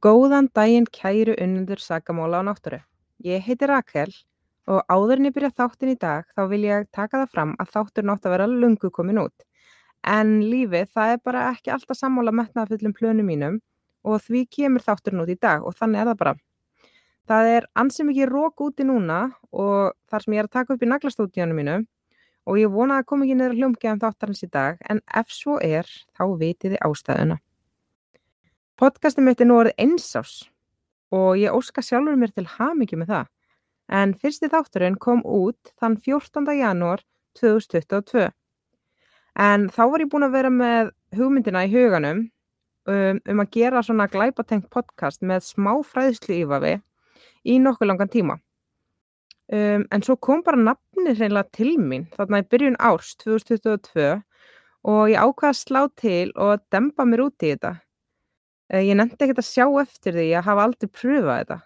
Góðan daginn kæru unnendur sakamála á náttúru. Ég heiti Rakel og áður en ég byrja þáttinn í dag þá vil ég taka það fram að þátturinn átt að vera lungu komin út. En lífið það er bara ekki alltaf sammála metnaðafullum plönum mínum og því kemur þátturinn út í dag og þannig er það bara. Það er ansið mikið rók úti núna og þar sem ég er að taka upp í naglastúdíunum mínu og ég vona að koma ekki niður hljómgeðan þáttarins í dag en ef svo er þá vitiði ástæðuna. Podcastin mitt er nú orðið einsás og ég óska sjálfur mér til hamingju með það. En fyrsti þátturinn kom út þann 14. janúar 2022. En þá var ég búin að vera með hugmyndina í huganum um, um að gera svona glæpatengt podcast með smá fræðslu ífafi í nokkuð langan tíma. Um, en svo kom bara nafni hreinlega til mín þarna í byrjun árs 2022 og ég ákvaði að slá til og dempa mér út í þetta. Uh, ég nefndi ekkert að sjá eftir því að hafa aldrei pröfað þetta.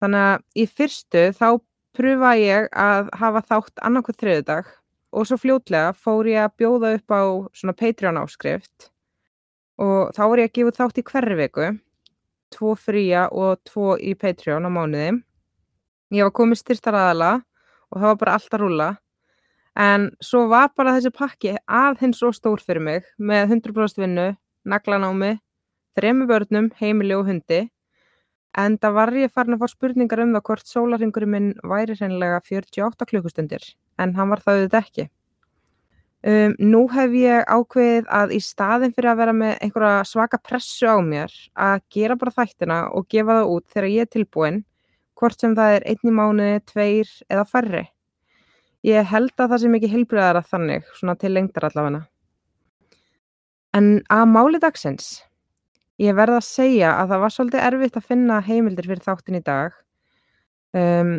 Þannig að í fyrstu þá pröfaði ég að hafa þátt annarkoð þriðudag og svo fljótlega fór ég að bjóða upp á svona Patreon áskrift og þá voru ég að gefa þátt í hverju viku, tvo fría og tvo í Patreon á mánuði. Ég var komið styrtar aðala og það var bara allt að rúla en svo var bara þessi pakki aðeins svo stór fyrir mig með 100% vinnu, naglanámi, þremi börnum, heimili og hundi en það var ég farin að fá spurningar um það hvort sólarringurinn minn væri hreinlega 48 klukkustundir en hann var það auðvitað ekki. Um, nú hef ég ákveðið að í staðin fyrir að vera með einhverja svaka pressu á mér að gera bara þættina og gefa það út þegar ég er tilbúin hvort sem það er einni mánuði, tveir eða færri. Ég held að það sem ekki heilbriðar að þannig, svona til lengdar allavega. En að máli dagsins, ég verða að segja að það var svolítið erfitt að finna heimildir fyrir þáttin í dag. Um,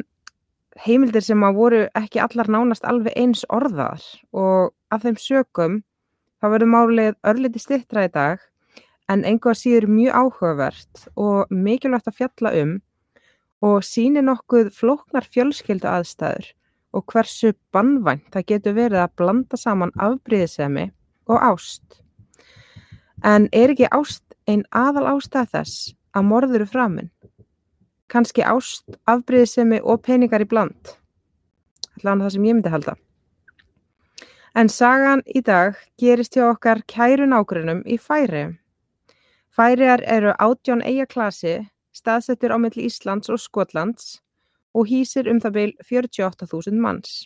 heimildir sem að voru ekki allar nánast alveg eins orðar og af þeim sökum þá verður málið örliti stittra í dag en einhvað síður mjög áhugavert og mikilvægt að fjalla um og síni nokkuð flóknar fjölskyldu aðstæður og hversu bannvænt það getur verið að blanda saman afbríðisemi og ást. En er ekki ást einn aðal ástæð þess að morður eru framinn? Kanski ást, afbríðisemi og peningar í bland? Allavega það sem ég myndi halda. En sagan í dag gerist hjá okkar kæru nágrunum í Færi. Færiar eru átjón eigaklasi staðsettur á milli Íslands og Skotlands og hýsir um það byl 48.000 manns.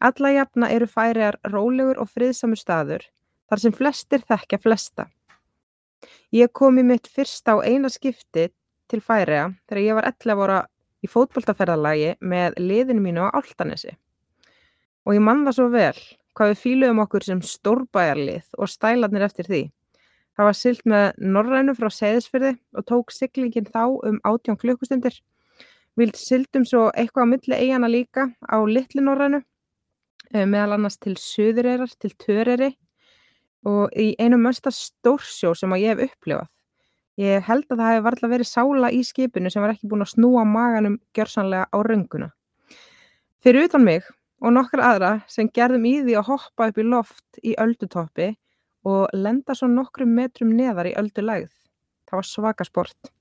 Alla jafna eru færiar rólegur og friðsamur staður þar sem flestir þekkja flesta. Ég kom í mitt fyrsta á eina skipti til færiða þegar ég var 11 ára í fótboltaferðalagi með liðinu mínu á Áltanesi. Og ég mann það svo vel hvað við fýluðum okkur sem stórbæjarlið og stælarnir eftir því. Það var silt með norrænu frá Seyðisfyrði og tók siglingin þá um 18 klukkustundir. Við sildum svo eitthvað á milli eigana líka á litli norrænu, meðal annars til söðureirar, til töreri og í einu mesta stórsjó sem að ég hef upplifað. Ég held að það hefði varðilega verið sála í skipinu sem var ekki búin að snúa maganum gjörsanlega á rönguna. Fyrir utan mig og nokkra aðra sem gerðum í því að hoppa upp í loft í öldutoppi og lenda svo nokkrum metrum neðar í öldu lægð. Það var svaka sport.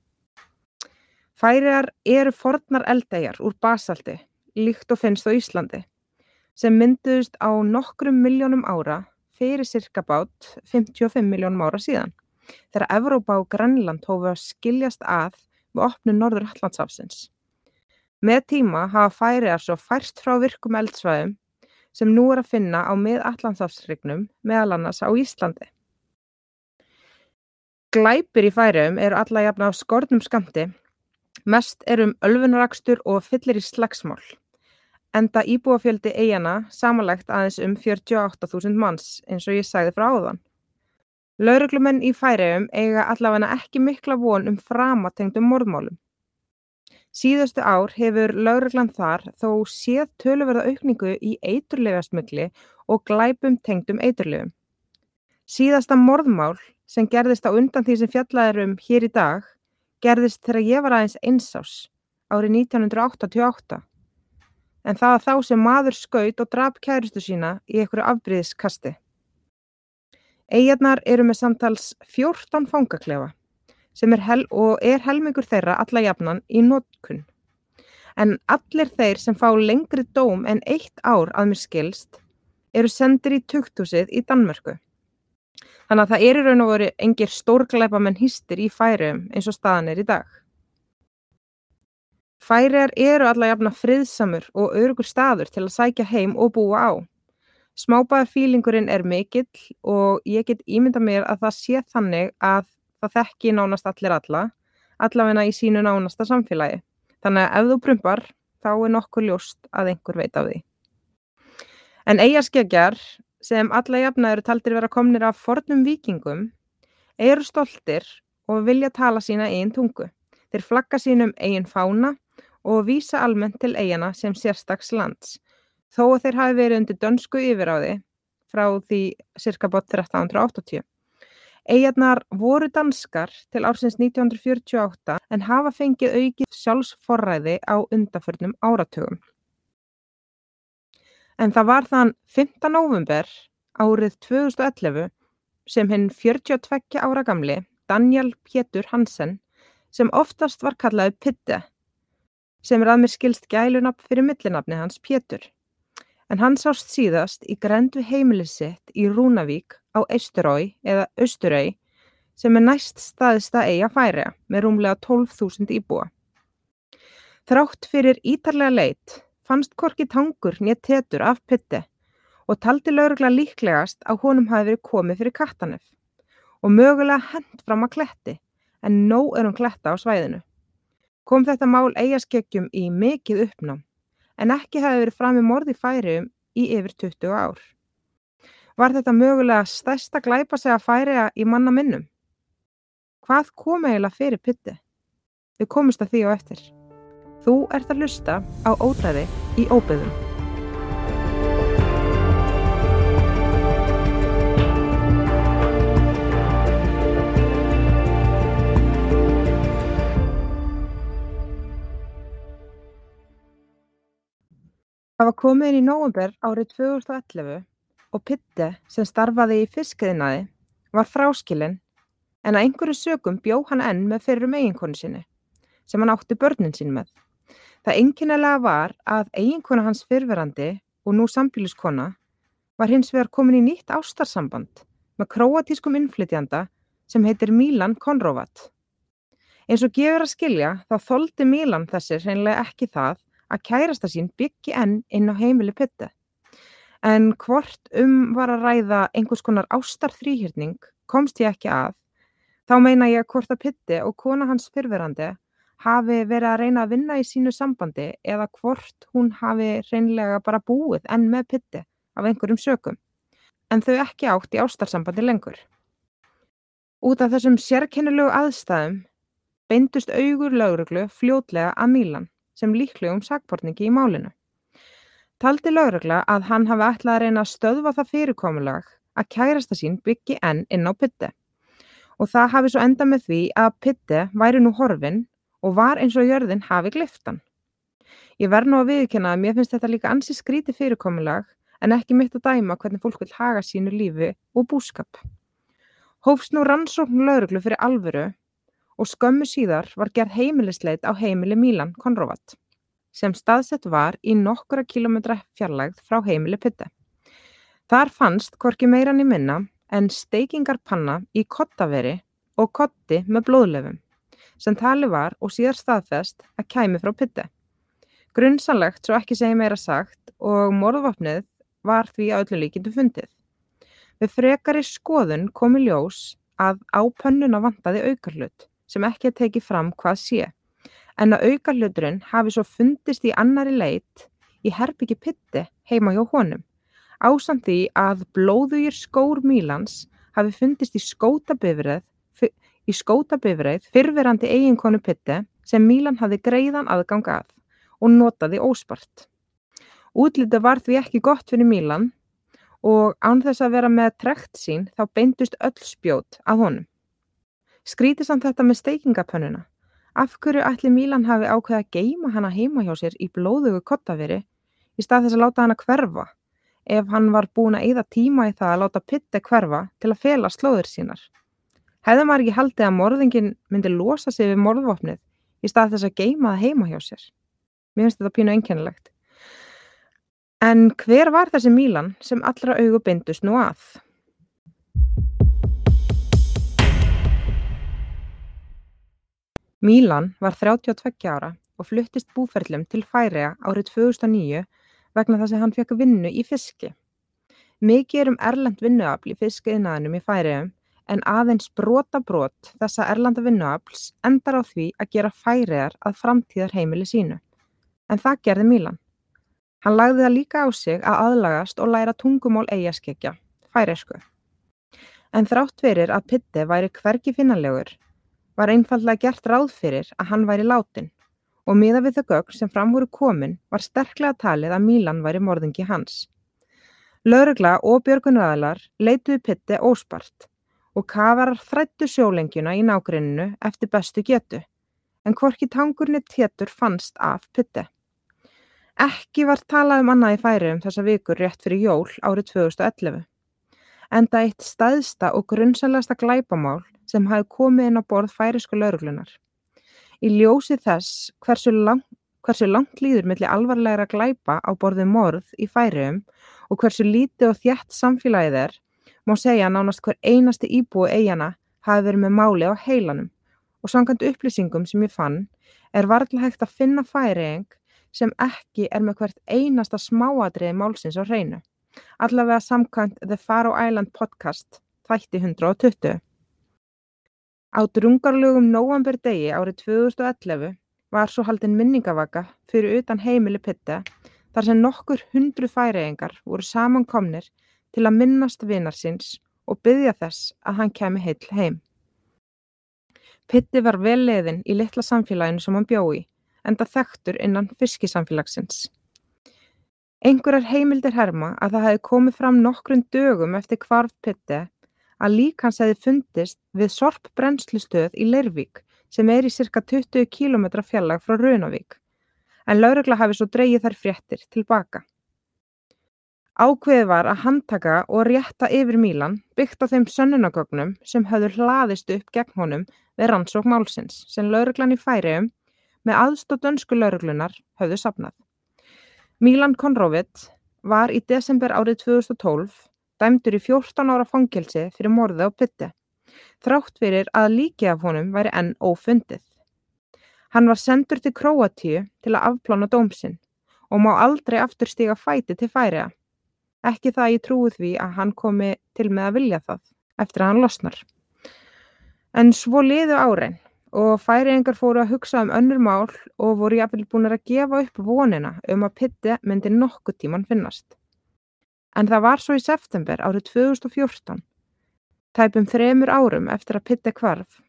Færiðar eru fornar eldegjar úr basalti, líkt og finnst á Íslandi, sem mynduðust á nokkrum miljónum ára fyrir cirka bát 55 miljónum ára síðan, þegar Evrópa og Grænland hófu að skiljast að við opnu norður Allandsafsins. Með tíma hafa færiðar svo færst frá virkum eldsvæðum sem nú er að finna á mið-Atlantsafshryggnum, meðal annars á Íslandi. Glæpir í Færeyjum eru alla jafna á skornum skamti, mest er um ölfunarakstur og fyllir í slagsmál, enda íbúafjöldi eigana samanlegt aðeins um 48.000 manns eins og ég sagði frá áðan. Lauruglumenn í Færeyjum eiga allavega ekki mikla von um framatengdum morðmálum. Síðustu ár hefur lögreglan þar þó séð töluverða aukningu í eiturlyfjasmygli og glæpum tengdum eiturlyfum. Síðasta morðmál sem gerðist á undan því sem fjallaður um hér í dag gerðist þegar ég var aðeins einsás árið 1988. En það var þá sem maður skaut og drap kærustu sína í einhverju afbríðiskasti. Eigarnar eru með samtals 14 fangaklefa sem er hel og er helmingur þeirra alla jafnan í nótkunn. En allir þeir sem fá lengri dóm en eitt ár að mér skilst eru sendir í tukthúsið í Danmörku. Þannig að það er í raun og veru engir stórgleipa menn hýstir í færium eins og staðan er í dag. Færiar eru alla jafna friðsamur og örugur staður til að sækja heim og búa á. Smábæðarfílingurinn er mikill og ég get ímynda mér að það sé þannig að það þekki nánast allir alla, allavegna í sínu nánasta samfélagi. Þannig að ef þú brumpar, þá er nokkuð ljóst að einhver veit af því. En eigaskegjar, sem alla jafna eru taldir vera komnir af fornum vikingum, eru stoltir og vilja tala sína einn tungu. Þeir flagga sínum eigin fána og vísa almennt til eigana sem sérstaks lands, þó að þeir hafi verið undir dönsku yfiráði frá því cirka bort 1380. Eigarnar voru danskar til ársins 1948 en hafa fengið aukið sjálfsforræði á undaförnum áratugum. En það var þann 5. november árið 2011 sem hinn 42 ára gamli Daniel Pétur Hansen sem oftast var kallaði Pitte sem er að mér skilst gælunafn fyrir millinafni hans Pétur. En hann sást síðast í grendu heimilisitt í Rúnavík á Eisturói eða Östurau sem er næst staðista eiga færi með rúmlega 12.000 íbúa. Þrátt fyrir ítarlega leitt fannst Korki Tangur nýtt tetur af pytti og taldi laurugla líklegast að honum hafi verið komið fyrir kattanef og mögulega hend fram að kletti en nóg er um kletta á svæðinu. Kom þetta mál eigaskeggjum í mikið uppnám en ekki hefði verið framið morði færium í yfir 20 ár. Var þetta mögulega stærsta glæpa sig að færiða í manna minnum? Hvað kom eiginlega fyrir pytti? Við komumst að því á eftir. Þú ert að hlusta á ódæði í óbyðum. Það var komið inn í nóvember árið 2011 og Pitti sem starfaði í fiskiðinaði var fráskilinn en að einhverju sögum bjó hann enn með fyrrum eiginkonu sinni sem hann átti börnin sín með. Það einkennilega var að eiginkona hans fyrverandi og nú sambíliskona var hins vegar komin í nýtt ástarsamband með króatískum innflytjanda sem heitir Milan Konrovat. Eins og gefur að skilja þá þóldi Milan þessir hreinlega ekki það að kærasta sín byggi enn inn á heimili Pitta. En hvort um var að ræða einhvers konar ástar þrýhjörning komst ég ekki að. Þá meina ég hvort að Pitti og kona hans fyrverandi hafi verið að reyna að vinna í sínu sambandi eða hvort hún hafi reynlega bara búið enn með Pitti af einhverjum sökum. En þau ekki átt í ástarsambandi lengur. Út af þessum sérkennilegu aðstæðum beindust augur lauruglu fljótlega að Mílan sem líklegum sakbortningi í málinu. Taldi lögregla að hann hafi ætlað að reyna að stöðva það fyrirkomulag að kærasta sín byggi enn inn á pytti og það hafi svo enda með því að pytti væri nú horfin og var eins og jörðin hafi gliftan. Ég verð nú að viðkynna að mér finnst þetta líka ansi skríti fyrirkomulag en ekki mitt að dæma hvernig fólk vil haga sínu lífi og búskap. Hófst nú rannsókn lögreglu fyrir alvöru og skömmu síðar var gerð heimilisleit á heimili Milan Konrovat sem staðsett var í nokkura kilometra fjarlægð frá heimili Pitte. Þar fannst hvorki meirann í minna en steikingarpanna í kottaveri og kotti með blóðlefum sem tali var og síðar staðfest að kæmi frá Pitte. Grunnsanlegt svo ekki segi meira sagt og morðvapnið var því að öllu líkindu fundið. Við frekari skoðun komi ljós að á pönnuna vantaði aukarlut sem ekki er tekið fram hvað sé, en að auka hluturinn hafi svo fundist í annari leit í herbyggi pitti heima hjá honum, ásamt því að blóðugir skór Mílans hafi fundist í skótabifrið í skótabifrið fyrverandi eiginkonu pitti sem Mílan hafi greiðan aðgang að og notaði óspart. Útlita var því ekki gott fyrir Mílan og án þess að vera með trekt sín þá beindust öll spjót af honum. Skrítið samt þetta með steikingapönnuna. Af hverju ætli Mílan hafi ákveða að geima hana heima hjá sér í blóðugu kottaveri í stað þess að láta hana hverfa ef hann var búin að eyða tíma í það að láta pitti hverfa til að fela slóðir sínar. Hefði maður ekki haldið að morðingin myndi losa sig við morðvopnið í stað þess að geima það heima hjá sér? Mér finnst þetta pínu einkennilegt. En hver var þessi Mílan sem allra augu bindust nú að? Mílan var 32 ára og fluttist búferlum til Færiða árið 2009 vegna þess að hann fekk vinnu í fiski. Mikið er um erlend vinnuafl í fiskiðnaðinum í Færiðum en aðeins brota brot þessa erlanda vinnuafls endar á því að gera Færiðar að framtíðar heimili sínu. En það gerði Mílan. Hann lagði það líka á sig að aðlagast og læra tungumál eigaskekja, færiðsku. En þrátt fyrir að Pitti væri hvergi finnanlegur var einfallega gert ráð fyrir að hann væri látin og miða við þau gögn sem fram voru komin var sterklega talið að Mílan væri morðingi hans. Laurugla og björgunraðalar leituðu Pitti óspart og kafarar þrættu sjólengjuna í nágruninu eftir bestu getu, en hvorki tangurni tétur fannst af Pitti. Ekki var talað um annað í færi um þessa vikur rétt fyrir jól árið 2011. Enda eitt staðsta og grunnsalasta glæpamál sem hafi komið inn á borð færisku lauruglunar. Í ljósi þess hversu, lang, hversu langt líður millir alvarlegra glæpa á borði morð í færium og hversu lítið og þjætt samfélagið er, má segja nánast hver einasti íbúi eigana hafi verið með máli á heilanum og samkvæmt upplýsingum sem ég fann er varðlega hægt að finna færieng sem ekki er með hvert einasta smáadriði málsins á hreinu. Allavega samkvæmt The Faro Island podcast þætti 120. Á drungarlegum nóvamberdegi árið 2011 var svo haldin minningavaka fyrir utan heimili Pitta þar sem nokkur hundru færiðingar voru samankomnir til að minnast vinar síns og byggja þess að hann kemi heill heim. Pitti var vel leiðin í litla samfélaginu sem hann bjói, enda þekktur innan fiskisamfélagsins. Einhverjar heimildir herma að það hefði komið fram nokkrun dögum eftir hvarf Pitti að lík hans hefði fundist við sorpbrennslustöð í Leirvík sem er í cirka 20 km fjallag frá Runavík, en laurugla hafi svo dreyið þær fréttir tilbaka. Ákveði var að handtaka og rétta yfir Mílan byggt á þeim sönnunagögnum sem höfður hlaðist upp gegn honum við rannsók málsins sem lauruglan í færiðum með aðstótt dönsku lauruglunar höfðu sapnað. Mílan Konróvitt var í desember árið 2012 dæmdur í 14 ára fangelsi fyrir morði á Pitti, þrátt fyrir að líki af honum væri enn ófundið. Hann var sendur til Króatíu til að afplána dómsinn og má aldrei aftur stiga fæti til færiða. Ekki það ég trúi því að hann komi til með að vilja það eftir að hann losnar. En svo liðu árein og færiðingar fóru að hugsa um önnur mál og voru jáfnvel búin að gefa upp vonina um að Pitti myndi nokkuð tíman finnast. En það var svo í september árið 2014, tæpum þremur árum eftir að Pitti hvarf,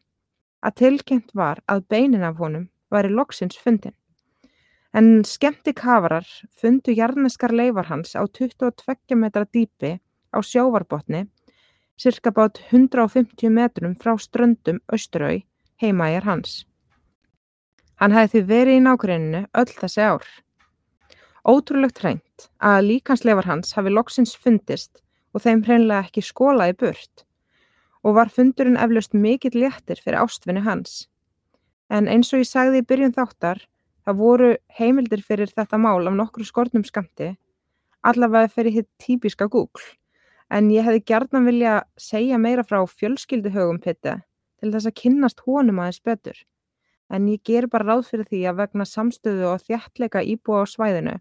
að tilkynnt var að beinin af honum væri loksins fundin. En skemmti kafarar fundu jarneskar leifar hans á 22 metra dýpi á sjávarbotni, cirka bát 150 metrum frá ströndum Östurau heimaðjar hans. Hann hefði því verið í nákvæminu öll þessi ár. Ótrúlegt hreint að líkansleifar hans hafi loksins fundist og þeim hreinlega ekki skólaði burt og var fundurinn eflaust mikill léttir fyrir ástvinni hans. En eins og ég sagði í byrjun þáttar, það voru heimildir fyrir þetta mál af nokkru skortnum skamti, allavega fyrir hitt típiska Google, en ég hefði gerðan vilja segja meira frá fjölskylduhögum pitti til þess að kynnast honum aðeins betur. En ég ger bara ráð fyrir því að vegna samstöðu og þjættleika íbúa á svæðinu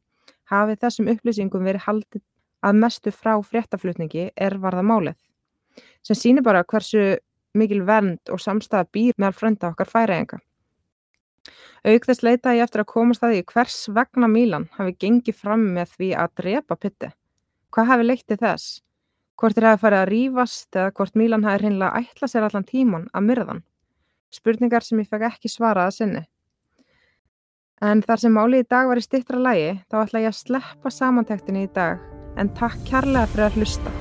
hafi þessum upplýsingum verið haldið að mestu frá fréttaflutningi er varða málið, sem sýnir bara hversu mikil vernd og samstæða býr meðal frönda okkar færaenga. Auk þess leita ég eftir að komast að því hvers vegna Mílan hafi gengið fram með því að drepa Pitti. Hvað hafi leittið þess? Hvort þér hafi farið að rýfast eða hvort Mílan hafi hreinlega ætlað sér allan tíman að myrðan? Spurningar sem ég fekk ekki svarað að sinni. En þar sem málið í dag var í stittra lægi þá ætla ég að sleppa samantektinni í dag en takk kærlega fyrir að hlusta.